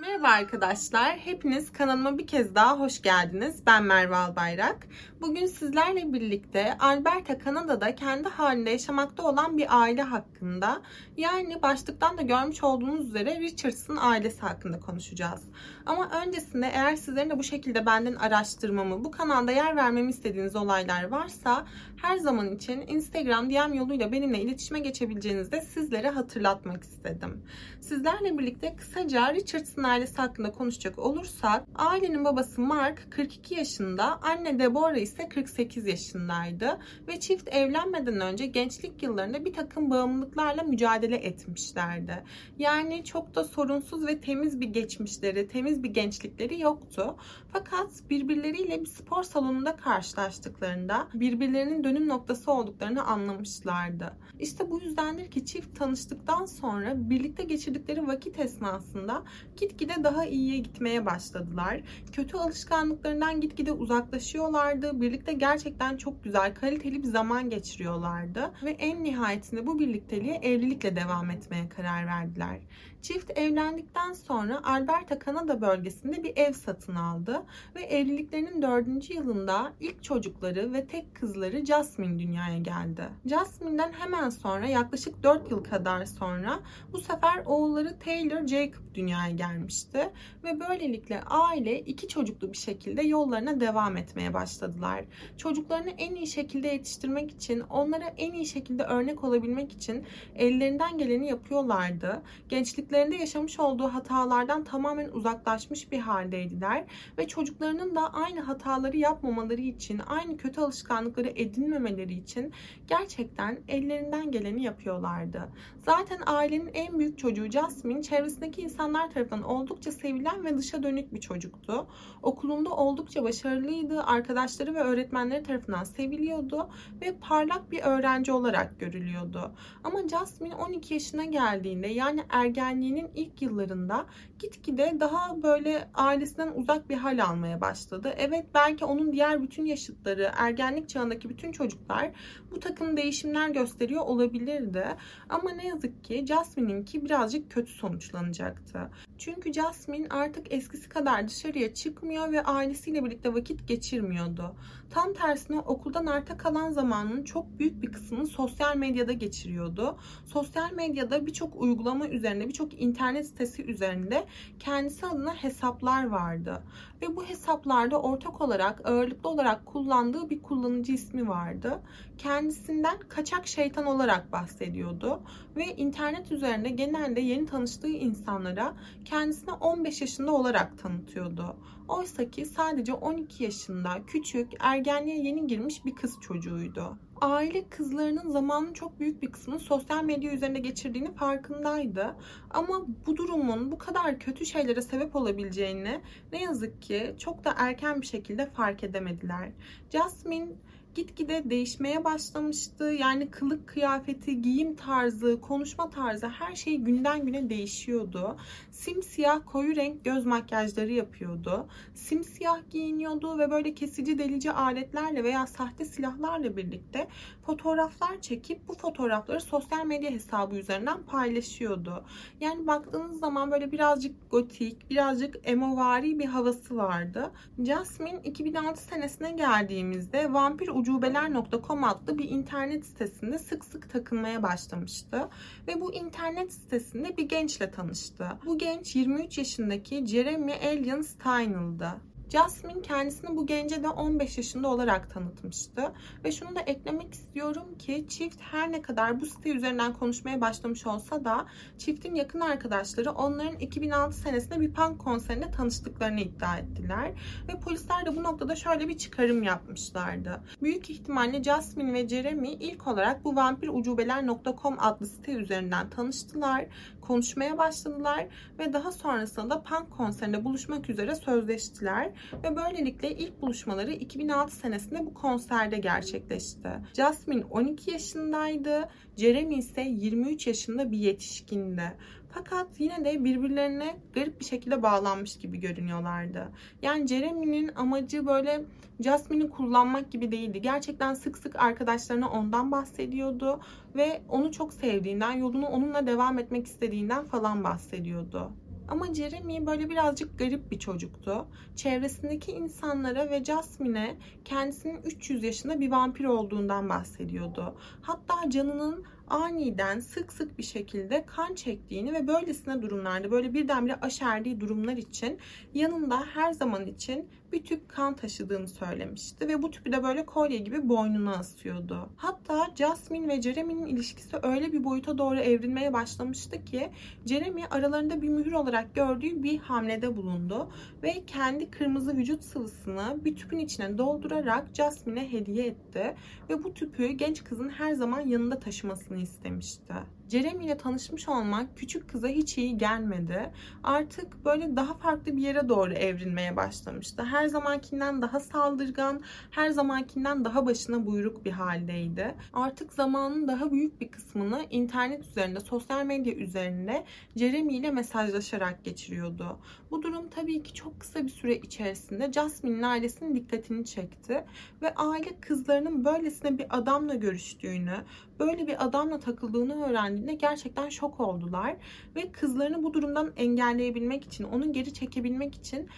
Merhaba arkadaşlar. Hepiniz kanalıma bir kez daha hoş geldiniz. Ben Merve Albayrak. Bugün sizlerle birlikte Alberta, Kanada'da kendi halinde yaşamakta olan bir aile hakkında yani başlıktan da görmüş olduğunuz üzere Richardson ailesi hakkında konuşacağız. Ama öncesinde eğer sizlerin de bu şekilde benden araştırmamı, bu kanalda yer vermemi istediğiniz olaylar varsa her zaman için Instagram DM yoluyla benimle iletişime geçebileceğinizi de sizlere hatırlatmak istedim. Sizlerle birlikte kısaca Richardson ailesi hakkında konuşacak olursak ailenin babası Mark 42 yaşında, anne Deborah ise 48 yaşındaydı ve çift evlenmeden önce gençlik yıllarında bir takım bağımlılıklarla mücadele etmişlerdi. Yani çok da sorunsuz ve temiz bir geçmişleri, temiz bir gençlikleri yoktu. Fakat birbirleriyle bir spor salonunda karşılaştıklarında birbirlerinin dönüm noktası olduklarını anlamışlardı. İşte bu yüzdendir ki çift tanıştıktan sonra birlikte geçirdikleri vakit esnasında gitgide daha iyiye gitmeye başladılar. Kötü alışkanlıklarından gitgide uzaklaşıyorlardı. Birlikte gerçekten çok güzel, kaliteli bir zaman geçiriyorlardı ve en nihayetinde bu birlikteliğe evlilikle devam etmeye karar verdiler. Çift evlendikten sonra Alberta, Kanada bölgesinde bir ev satın aldı ve evliliklerinin dördüncü yılında ilk çocukları ve tek kızları Jasmine dünyaya geldi. Jasmine'den hemen sonra yaklaşık 4 yıl kadar sonra bu sefer oğulları Taylor Jacob dünyaya gelmişti ve böylelikle aile iki çocuklu bir şekilde yollarına devam etmeye başladılar. Çocuklarını en iyi şekilde yetiştirmek için, onlara en iyi şekilde örnek olabilmek için ellerinden geleni yapıyorlardı. Gençliklerinde yaşamış olduğu hatalardan tamamen uzaklaşmış bir haldeydiler ve çocuklarının da aynı hataları yapmamaları için, aynı kötü alışkanlıkları edinmemeleri için gerçekten ellerinden geleni yapıyorlardı. Zaten ailenin en büyük çocuğu Jasmine çevresindeki insanlar tarafından oldukça sevilen ve dışa dönük bir çocuktu. Okulunda oldukça başarılıydı. Arkadaşları ve öğretmenleri tarafından seviliyordu ve parlak bir öğrenci olarak görülüyordu. Ama Jasmine 12 yaşına geldiğinde yani ergenliğinin ilk yıllarında gitgide daha böyle ailesinden uzak bir hal almaya başladı. Evet belki onun diğer bütün yaşıtları, ergenlik çağındaki bütün çocuklar bu takım değişimler gösteriyor olabilirdi. Ama ne yazık ki Jasmine'inki birazcık kötü sonuçlanacaktı. Çünkü Jasmine artık eskisi kadar dışarıya çıkmıyor ve ailesiyle birlikte vakit geçirmiyordu. Tam tersine okuldan arta kalan zamanının çok büyük bir kısmını sosyal medyada geçiriyordu. Sosyal medyada birçok uygulama üzerinde, birçok internet sitesi üzerinde kendisi adına hesaplar vardı. Ve bu hesaplarda ortak olarak, ağırlıklı olarak kullandığı bir kullanıcı ismi vardı. Kendisinden kaçak şeytan olarak bahsediyordu. Ve internet üzerinde genelde yeni tanıştığı insanlara kendisine 15 yaşında olarak tanıtıyordu. Oysa ki sadece 12 yaşında küçük, ergenliğe yeni girmiş bir kız çocuğuydu aile kızlarının zamanın çok büyük bir kısmını sosyal medya üzerinde geçirdiğini farkındaydı. Ama bu durumun bu kadar kötü şeylere sebep olabileceğini ne yazık ki çok da erken bir şekilde fark edemediler. Jasmine gitgide değişmeye başlamıştı. Yani kılık kıyafeti, giyim tarzı, konuşma tarzı her şey günden güne değişiyordu. Simsiyah koyu renk göz makyajları yapıyordu. Simsiyah giyiniyordu ve böyle kesici delici aletlerle veya sahte silahlarla birlikte fotoğraflar çekip bu fotoğrafları sosyal medya hesabı üzerinden paylaşıyordu. Yani baktığınız zaman böyle birazcık gotik, birazcık emovari bir havası vardı. Jasmine 2006 senesine geldiğimizde vampir ucubeler.com adlı bir internet sitesinde sık sık takılmaya başlamıştı. Ve bu internet sitesinde bir gençle tanıştı. Bu genç 23 yaşındaki Jeremy Alien Steinel'dı. Jasmine kendisini bu gence de 15 yaşında olarak tanıtmıştı. Ve şunu da eklemek istiyorum ki çift her ne kadar bu site üzerinden konuşmaya başlamış olsa da çiftin yakın arkadaşları onların 2006 senesinde bir punk konserinde tanıştıklarını iddia ettiler. Ve polisler de bu noktada şöyle bir çıkarım yapmışlardı. Büyük ihtimalle Jasmine ve Jeremy ilk olarak bu vampirucubeler.com adlı site üzerinden tanıştılar, konuşmaya başladılar ve daha sonrasında da punk konserinde buluşmak üzere sözleştiler ve böylelikle ilk buluşmaları 2006 senesinde bu konserde gerçekleşti. Jasmine 12 yaşındaydı, Jeremy ise 23 yaşında bir yetişkindi. Fakat yine de birbirlerine garip bir şekilde bağlanmış gibi görünüyorlardı. Yani Jeremy'nin amacı böyle Jasmine'i kullanmak gibi değildi. Gerçekten sık sık arkadaşlarına ondan bahsediyordu ve onu çok sevdiğinden, yolunu onunla devam etmek istediğinden falan bahsediyordu. Ama Jeremy böyle birazcık garip bir çocuktu. Çevresindeki insanlara ve Jasmine'e kendisinin 300 yaşında bir vampir olduğundan bahsediyordu. Hatta canının aniden sık sık bir şekilde kan çektiğini ve böylesine durumlarda böyle birdenbire aşerdiği durumlar için yanında her zaman için bir tüp kan taşıdığını söylemişti ve bu tüpü de böyle kolye gibi boynuna asıyordu. Hatta Jasmine ve Jeremy'nin ilişkisi öyle bir boyuta doğru evrilmeye başlamıştı ki Jeremy aralarında bir mühür olarak gördüğü bir hamlede bulundu ve kendi kırmızı vücut sıvısını bir tüpün içine doldurarak Jasmine'e hediye etti ve bu tüpü genç kızın her zaman yanında taşımasını istemişti. Jeremy ile tanışmış olmak küçük kıza hiç iyi gelmedi. Artık böyle daha farklı bir yere doğru evrilmeye başlamıştı. Her zamankinden daha saldırgan, her zamankinden daha başına buyruk bir haldeydi. Artık zamanın daha büyük bir kısmını internet üzerinde, sosyal medya üzerinde Jeremy ile mesajlaşarak geçiriyordu. Bu durum tabii ki çok kısa bir süre içerisinde Jasmine'in ailesinin dikkatini çekti ve aile kızlarının böylesine bir adamla görüştüğünü, böyle bir adamla takıldığını öğrendiğinde gerçekten şok oldular ve kızlarını bu durumdan engelleyebilmek için, onu geri çekebilmek için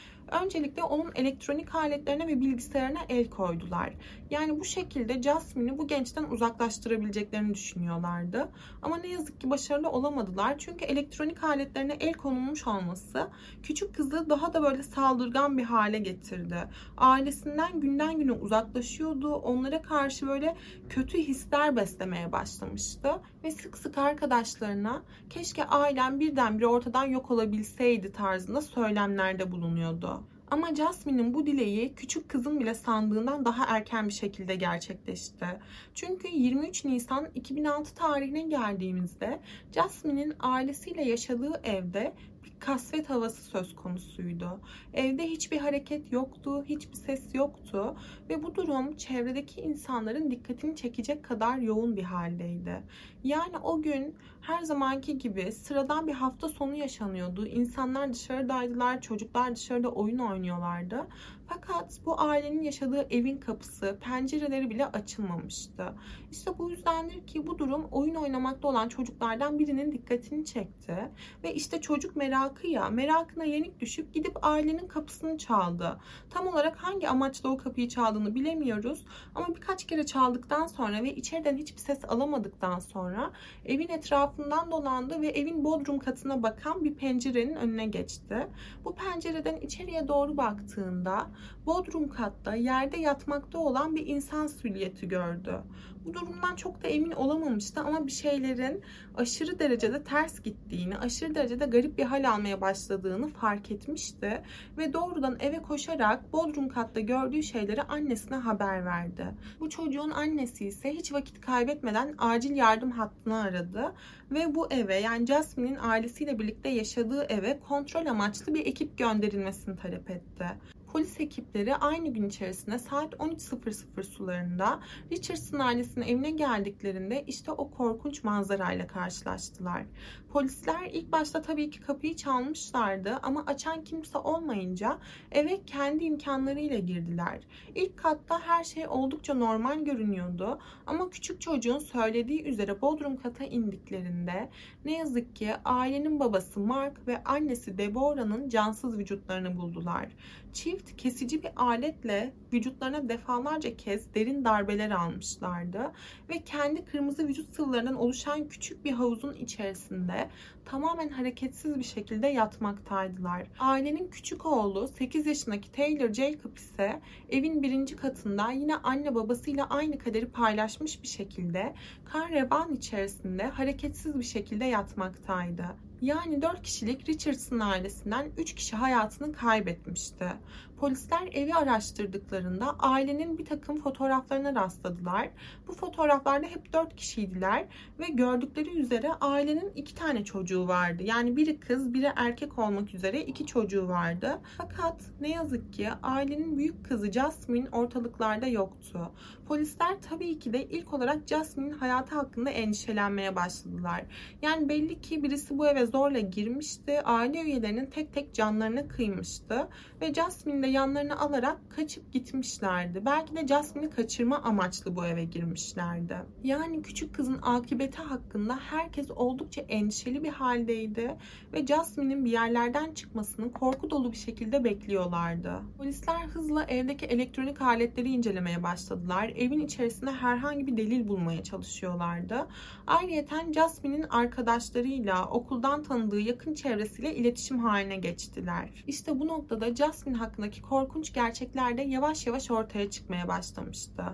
öncelikle onun elektronik aletlerine ve bilgisayarına el koydular. Yani bu şekilde Jasmine'i bu gençten uzaklaştırabileceklerini düşünüyorlardı. Ama ne yazık ki başarılı olamadılar. Çünkü elektronik aletlerine el konulmuş olması küçük kızı daha da böyle saldırgan bir hale getirdi. Ailesinden günden güne uzaklaşıyordu. Onlara karşı böyle kötü hisler beslemeye başlamıştı. Ve sık sık arkadaşlarına keşke ailem birdenbire ortadan yok olabilseydi tarzında söylemlerde bulunuyordu. Ama Jasmine'in bu dileği küçük kızın bile sandığından daha erken bir şekilde gerçekleşti. Çünkü 23 Nisan 2006 tarihine geldiğimizde Jasmine'in ailesiyle yaşadığı evde bir kasvet havası söz konusuydu. Evde hiçbir hareket yoktu, hiçbir ses yoktu ve bu durum çevredeki insanların dikkatini çekecek kadar yoğun bir haldeydi. Yani o gün her zamanki gibi sıradan bir hafta sonu yaşanıyordu. İnsanlar dışarıdaydılar, çocuklar dışarıda oyun oynuyorlardı. Fakat bu ailenin yaşadığı evin kapısı, pencereleri bile açılmamıştı. İşte bu yüzdendir ki bu durum oyun oynamakta olan çocuklardan birinin dikkatini çekti. Ve işte çocuk merakı ya, merakına yenik düşüp gidip ailenin kapısını çaldı. Tam olarak hangi amaçla o kapıyı çaldığını bilemiyoruz. Ama birkaç kere çaldıktan sonra ve içeriden hiçbir ses alamadıktan sonra evin etrafından dolandı ve evin bodrum katına bakan bir pencerenin önüne geçti. Bu pencereden içeriye doğru baktığında Bodrum katta yerde yatmakta olan bir insan silüeti gördü. Bu durumdan çok da emin olamamıştı ama bir şeylerin aşırı derecede ters gittiğini, aşırı derecede garip bir hal almaya başladığını fark etmişti ve doğrudan eve koşarak Bodrum katta gördüğü şeyleri annesine haber verdi. Bu çocuğun annesi ise hiç vakit kaybetmeden acil yardım hattını aradı ve bu eve yani Jasmine'in ailesiyle birlikte yaşadığı eve kontrol amaçlı bir ekip gönderilmesini talep etti. Polis ekipleri aynı gün içerisinde saat 13.00 sularında Richardson ailesinin evine geldiklerinde işte o korkunç manzarayla karşılaştılar. Polisler ilk başta tabii ki kapıyı çalmışlardı ama açan kimse olmayınca eve kendi imkanlarıyla girdiler. İlk katta her şey oldukça normal görünüyordu ama küçük çocuğun söylediği üzere bodrum kata indiklerinde ne yazık ki ailenin babası Mark ve annesi Deborah'nın cansız vücutlarını buldular. Çift kesici bir aletle vücutlarına defalarca kez derin darbeler almışlardı ve kendi kırmızı vücut sıvılarından oluşan küçük bir havuzun içerisinde tamamen hareketsiz bir şekilde yatmaktaydılar. Ailenin küçük oğlu 8 yaşındaki Taylor Jacob ise evin birinci katında yine anne babasıyla aynı kaderi paylaşmış bir şekilde kar reban içerisinde hareketsiz bir şekilde yatmaktaydı. Yani 4 kişilik Richardson ailesinden 3 kişi hayatını kaybetmişti. Polisler evi araştırdıklarında ailenin bir takım fotoğraflarına rastladılar. Bu fotoğraflarda hep 4 kişiydiler ve gördükleri üzere ailenin 2 tane çocuğu vardı. Yani biri kız, biri erkek olmak üzere 2 çocuğu vardı. Fakat ne yazık ki ailenin büyük kızı Jasmine ortalıklarda yoktu. Polisler tabii ki de ilk olarak Jasmine'in hayatı hakkında endişelenmeye başladılar. Yani belli ki birisi bu eve zorla girmişti. Aile üyelerinin tek tek canlarına kıymıştı. Ve Jasmine'i de yanlarına alarak kaçıp gitmişlerdi. Belki de Jasmine'i kaçırma amaçlı bu eve girmişlerdi. Yani küçük kızın akıbeti hakkında herkes oldukça endişeli bir haldeydi ve Jasmine'in bir yerlerden çıkmasını korku dolu bir şekilde bekliyorlardı. Polisler hızla evdeki elektronik aletleri incelemeye başladılar. Evin içerisinde herhangi bir delil bulmaya çalışıyorlardı. Ayrıca Jasmine'in arkadaşlarıyla, okuldan tanıdığı yakın çevresiyle iletişim haline geçtiler. İşte bu noktada Jasmine hakkındaki korkunç gerçekler de yavaş yavaş ortaya çıkmaya başlamıştı.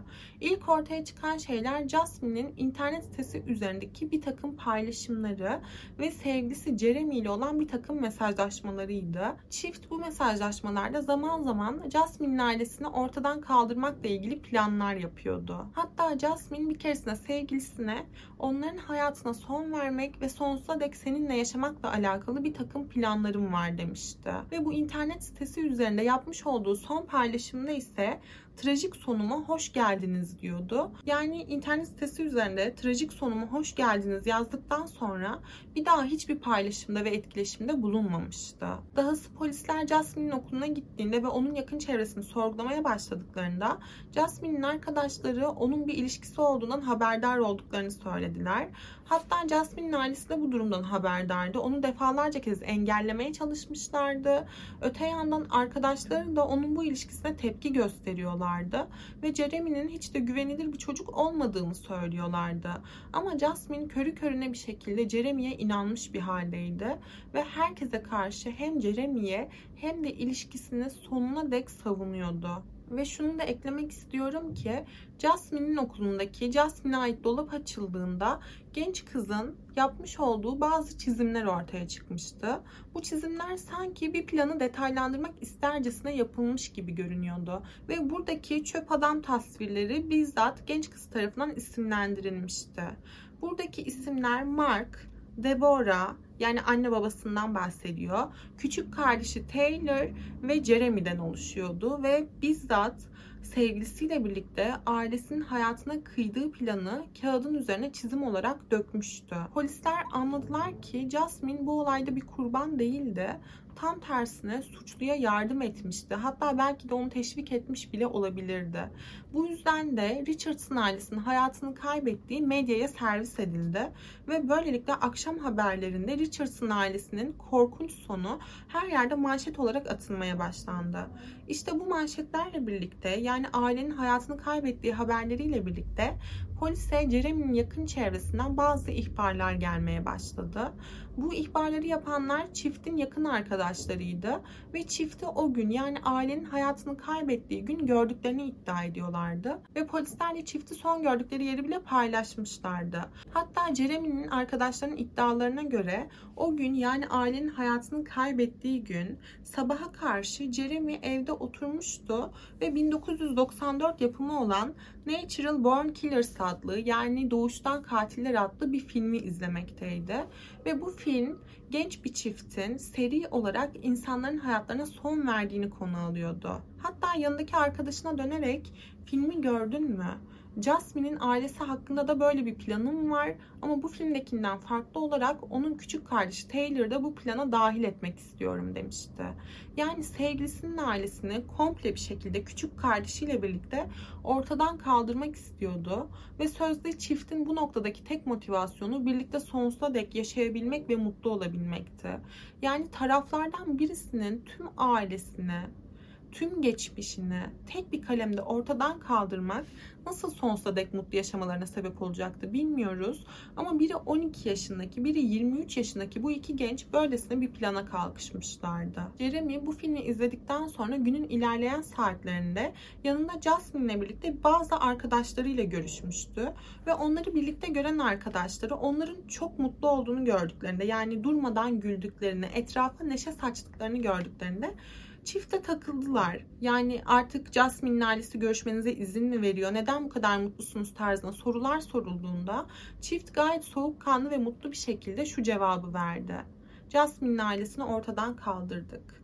İlk ortaya çıkan şeyler Jasmine'in internet sitesi üzerindeki bir takım paylaşımları ve sevgilisi Jeremy ile olan bir takım mesajlaşmalarıydı. Çift bu mesajlaşmalarda zaman zaman Jasmine'in ailesini ortadan kaldırmakla ilgili planlar yapıyordu. Hatta Jasmine bir keresinde sevgilisine onların hayatına son vermek ve sonsuza dek seninle yaşamakla alakalı bir takım planlarım var demişti. Ve bu internet sitesi üzerinde yapmış olduğu son paylaşımda ise trajik sonuma hoş geldiniz diyordu. Yani internet sitesi üzerinde trajik sonuma hoş geldiniz yazdıktan sonra bir daha hiçbir paylaşımda ve etkileşimde bulunmamıştı. Dahası polisler Jasmine'in okuluna gittiğinde ve onun yakın çevresini sorgulamaya başladıklarında Jasmine'in arkadaşları onun bir ilişkisi olduğundan haberdar olduklarını söylediler. Hatta Jasmine'in ailesi de bu durumdan haberdardı. Onu defalarca kez engellemeye çalışmışlardı. Öte yandan arkadaşları da onun bu ilişkisine tepki gösteriyorlardı. Ve Jeremy'nin hiç de güvenilir bir çocuk olmadığını söylüyorlardı. Ama Jasmine körü körüne bir şekilde Jeremy'ye inanmış bir haldeydi. Ve herkese karşı hem Jeremy'ye hem de ilişkisini sonuna dek savunuyordu. Ve şunu da eklemek istiyorum ki Jasmine'in okulundaki Jasmine'e ait dolap açıldığında genç kızın yapmış olduğu bazı çizimler ortaya çıkmıştı. Bu çizimler sanki bir planı detaylandırmak istercesine yapılmış gibi görünüyordu. Ve buradaki çöp adam tasvirleri bizzat genç kız tarafından isimlendirilmişti. Buradaki isimler Mark, Deborah, yani anne babasından bahsediyor. Küçük kardeşi Taylor ve Jeremy'den oluşuyordu ve bizzat sevgilisiyle birlikte ailesinin hayatına kıydığı planı kağıdın üzerine çizim olarak dökmüştü. Polisler anladılar ki Jasmine bu olayda bir kurban değildi tam tersine suçluya yardım etmişti. Hatta belki de onu teşvik etmiş bile olabilirdi. Bu yüzden de Richardson ailesinin hayatını kaybettiği medyaya servis edildi ve böylelikle akşam haberlerinde Richardson ailesinin korkunç sonu her yerde manşet olarak atılmaya başlandı. İşte bu manşetlerle birlikte yani ailenin hayatını kaybettiği haberleriyle birlikte polise Jeremy'nin yakın çevresinden bazı ihbarlar gelmeye başladı. Bu ihbarları yapanlar çiftin yakın arkadaşlarıydı ve çifti o gün yani ailenin hayatını kaybettiği gün gördüklerini iddia ediyorlardı. Ve polisler de çifti son gördükleri yeri bile paylaşmışlardı. Hatta Jeremy'nin arkadaşlarının iddialarına göre o gün yani ailenin hayatını kaybettiği gün sabaha karşı Jeremy evde oturmuştu ve 1994 yapımı olan Natural Born Killers adlı yani Doğuştan Katiller adlı bir filmi izlemekteydi. Ve bu film genç bir çiftin seri olarak insanların hayatlarına son verdiğini konu alıyordu. Hatta yanındaki arkadaşına dönerek filmi gördün mü? Jasmine'in ailesi hakkında da böyle bir planım var ama bu filmdekinden farklı olarak onun küçük kardeşi Taylor'ı da bu plana dahil etmek istiyorum demişti. Yani sevgilisinin ailesini komple bir şekilde küçük kardeşiyle birlikte ortadan kaldırmak istiyordu ve sözde çiftin bu noktadaki tek motivasyonu birlikte sonsuza dek yaşayabilmek ve mutlu olabilmekti. Yani taraflardan birisinin tüm ailesini tüm geçmişini tek bir kalemde ortadan kaldırmak nasıl sonsuza dek mutlu yaşamalarına sebep olacaktı bilmiyoruz. Ama biri 12 yaşındaki, biri 23 yaşındaki bu iki genç böylesine bir plana kalkışmışlardı. Jeremy bu filmi izledikten sonra günün ilerleyen saatlerinde yanında Jasmine'le birlikte bazı arkadaşlarıyla görüşmüştü. Ve onları birlikte gören arkadaşları onların çok mutlu olduğunu gördüklerinde yani durmadan güldüklerini, etrafa neşe saçtıklarını gördüklerinde Çifte takıldılar. Yani artık Jasmine'in ailesi görüşmenize izin mi veriyor? Neden bu kadar mutlusunuz tarzında sorular sorulduğunda çift gayet soğukkanlı ve mutlu bir şekilde şu cevabı verdi. Jasmine'in ailesini ortadan kaldırdık.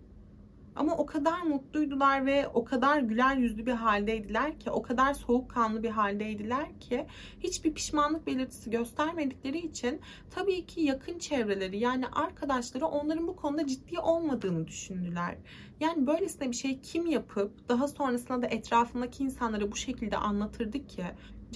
Ama o kadar mutluydular ve o kadar güler yüzlü bir haldeydiler ki, o kadar soğukkanlı bir haldeydiler ki hiçbir pişmanlık belirtisi göstermedikleri için tabii ki yakın çevreleri yani arkadaşları onların bu konuda ciddi olmadığını düşündüler. Yani böylesine bir şey kim yapıp daha sonrasında da etrafındaki insanlara bu şekilde anlatırdı ki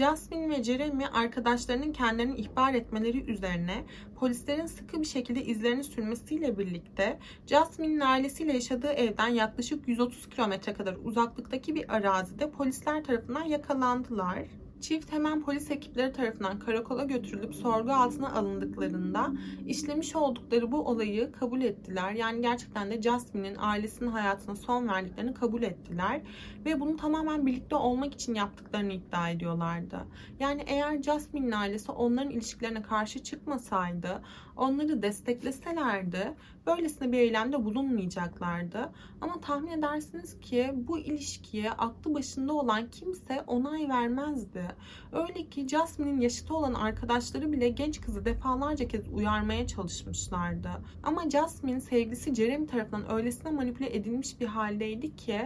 Jasmine ve Jeremy arkadaşlarının kendilerini ihbar etmeleri üzerine polislerin sıkı bir şekilde izlerini sürmesiyle birlikte Jasmine'in ailesiyle yaşadığı evden yaklaşık 130 kilometre kadar uzaklıktaki bir arazide polisler tarafından yakalandılar. Çift hemen polis ekipleri tarafından karakola götürülüp sorgu altına alındıklarında işlemiş oldukları bu olayı kabul ettiler. Yani gerçekten de Jasmine'in ailesinin hayatına son verdiklerini kabul ettiler. Ve bunu tamamen birlikte olmak için yaptıklarını iddia ediyorlardı. Yani eğer Jasmine'in ailesi onların ilişkilerine karşı çıkmasaydı, onları destekleselerdi böylesine bir eylemde bulunmayacaklardı. Ama tahmin edersiniz ki bu ilişkiye aklı başında olan kimse onay vermezdi. Öyle ki Jasmine'in yaşıtı olan arkadaşları bile genç kızı defalarca kez uyarmaya çalışmışlardı. Ama Jasmine sevgilisi Jeremy tarafından öylesine manipüle edilmiş bir haldeydi ki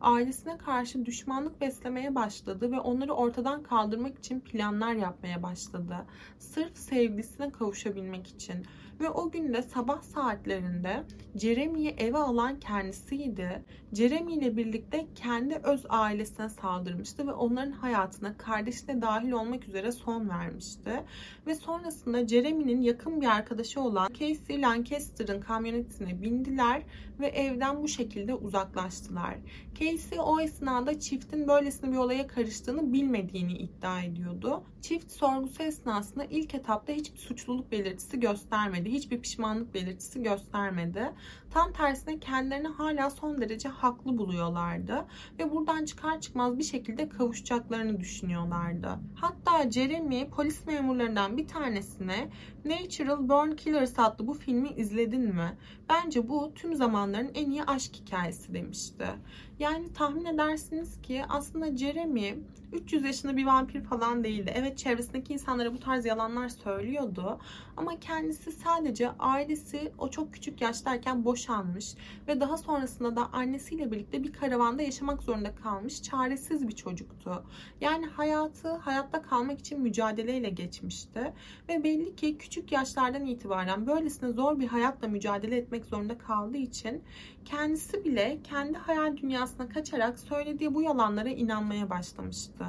ailesine karşı düşmanlık beslemeye başladı ve onları ortadan kaldırmak için planlar yapmaya başladı. Sırf sevgilisine kavuşabilmek için. Ve o gün de sabah saatlerinde Jeremy'yi eve alan kendisiydi. Jeremy ile birlikte kendi öz ailesine saldırmıştı ve onların hayatına kardeşi de dahil olmak üzere son vermişti. Ve sonrasında Jeremy'nin yakın bir arkadaşı olan Casey Lancaster'ın kamyonetine bindiler ve evden bu şekilde uzaklaştılar. Casey o esnada çiftin böylesine bir olaya karıştığını bilmediğini iddia ediyordu. Çift sorgusu esnasında ilk etapta hiçbir suçluluk belirtisi göstermedi. Hiçbir pişmanlık belirtisi göstermedi. Tam tersine kendilerini hala son derece haklı buluyorlardı. Ve buradan çıkar çıkmaz bir şekilde kavuşacaklarını düşünüyorlardı. Hatta Jeremy polis memurlarından bir tanesine Natural Born Killers adlı bu filmi izledin mi? Bence bu tüm zamanların en iyi aşk hikayesi demişti. Yani tahmin edersiniz ki aslında Jeremy 300 yaşında bir vampir falan değildi. Evet çevresindeki insanlara bu tarz yalanlar söylüyordu. Ama kendisi sadece ailesi o çok küçük yaştayken boşanmış ve daha sonrasında da annesiyle birlikte bir karavanda yaşamak zorunda kalmış çaresiz bir çocuktu. Yani hayatı hayatta kalmak için mücadeleyle geçmişti ve belli ki küçük yaşlardan itibaren böylesine zor bir hayatla mücadele etmek zorunda kaldığı için kendisi bile kendi hayal dünyasına kaçarak söylediği bu yalanlara inanmaya başlamıştı.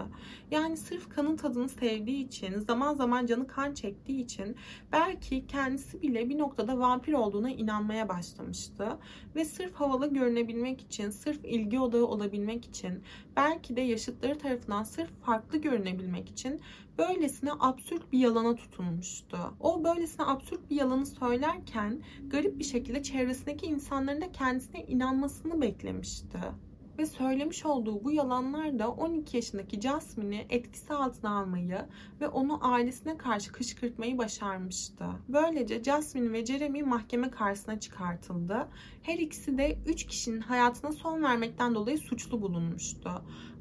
Yani sırf kanın tadını sevdiği için, zaman zaman canı kan çektiği için belki kendisi bile bir noktada vampir olduğuna inanmaya başlamıştı. Ve sırf havalı görünebilmek için, sırf ilgi odağı olabilmek için, belki de yaşıtları tarafından sırf farklı görünebilmek için böylesine absürt bir yalana tutunmuştu. O böylesine absürt bir yalanı söylerken garip bir şekilde çevresindeki insanların da kendisine inanmasını beklemişti ve söylemiş olduğu bu yalanlar da 12 yaşındaki Jasmine'i etkisi altına almayı ve onu ailesine karşı kışkırtmayı başarmıştı. Böylece Jasmine ve Jeremy mahkeme karşısına çıkartıldı. Her ikisi de 3 kişinin hayatına son vermekten dolayı suçlu bulunmuştu.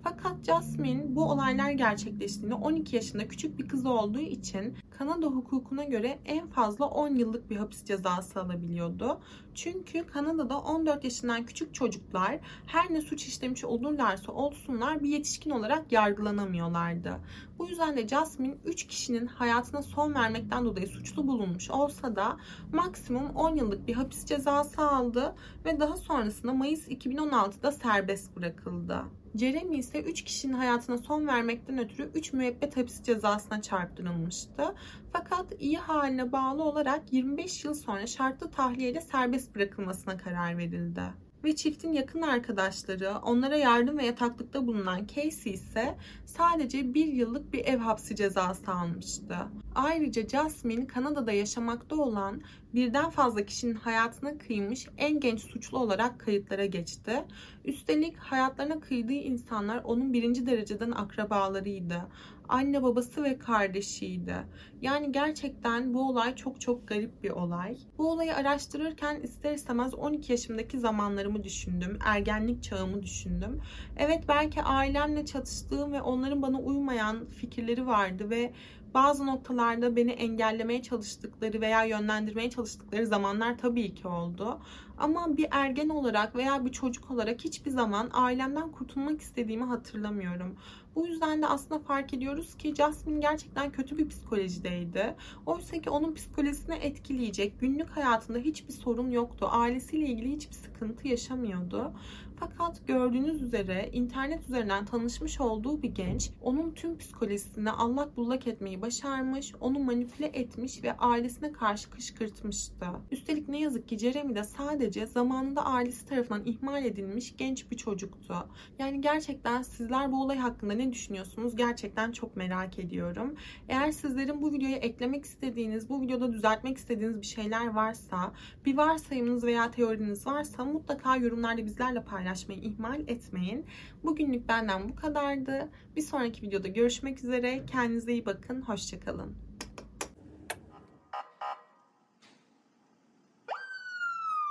Fakat Jasmine bu olaylar gerçekleştiğinde 12 yaşında küçük bir kız olduğu için Kanada hukukuna göre en fazla 10 yıllık bir hapis cezası alabiliyordu. Çünkü Kanada'da 14 yaşından küçük çocuklar her ne suç işlemiş olurlarsa olsunlar bir yetişkin olarak yargılanamıyorlardı. Bu yüzden de Jasmine 3 kişinin hayatına son vermekten dolayı suçlu bulunmuş olsa da maksimum 10 yıllık bir hapis cezası aldı ve daha sonrasında Mayıs 2016'da serbest bırakıldı. Jeremy ise 3 kişinin hayatına son vermekten ötürü 3 müebbet hapis cezasına çarptırılmıştı. Fakat iyi haline bağlı olarak 25 yıl sonra şartlı tahliyeyle serbest bırakılmasına karar verildi ve çiftin yakın arkadaşları, onlara yardım ve yataklıkta bulunan Casey ise sadece bir yıllık bir ev hapsi cezası almıştı. Ayrıca Jasmine Kanada'da yaşamakta olan birden fazla kişinin hayatına kıymış en genç suçlu olarak kayıtlara geçti. Üstelik hayatlarına kıydığı insanlar onun birinci dereceden akrabalarıydı anne babası ve kardeşiydi. Yani gerçekten bu olay çok çok garip bir olay. Bu olayı araştırırken ister istemez 12 yaşımdaki zamanlarımı düşündüm. Ergenlik çağımı düşündüm. Evet belki ailemle çatıştığım ve onların bana uymayan fikirleri vardı ve bazı noktalarda beni engellemeye çalıştıkları veya yönlendirmeye çalıştıkları zamanlar tabii ki oldu. Ama bir ergen olarak veya bir çocuk olarak hiçbir zaman ailemden kurtulmak istediğimi hatırlamıyorum. Bu yüzden de aslında fark ediyoruz ki Jasmine gerçekten kötü bir psikolojideydi. Oysa ki onun psikolojisini etkileyecek günlük hayatında hiçbir sorun yoktu. Ailesiyle ilgili hiçbir sıkıntı yaşamıyordu. Fakat gördüğünüz üzere internet üzerinden tanışmış olduğu bir genç onun tüm psikolojisini allak bullak etmeyi başarmış, onu manipüle etmiş ve ailesine karşı kışkırtmıştı. Üstelik ne yazık ki Jeremy de sadece zamanında ailesi tarafından ihmal edilmiş genç bir çocuktu. Yani gerçekten sizler bu olay hakkında ne düşünüyorsunuz? Gerçekten çok merak ediyorum. Eğer sizlerin bu videoya eklemek istediğiniz, bu videoda düzeltmek istediğiniz bir şeyler varsa, bir varsayımınız veya teoriniz varsa mutlaka yorumlarda bizlerle paylaşmayı ihmal etmeyin. Bugünlük benden bu kadardı. Bir sonraki videoda görüşmek üzere. Kendinize iyi bakın. Hoşçakalın.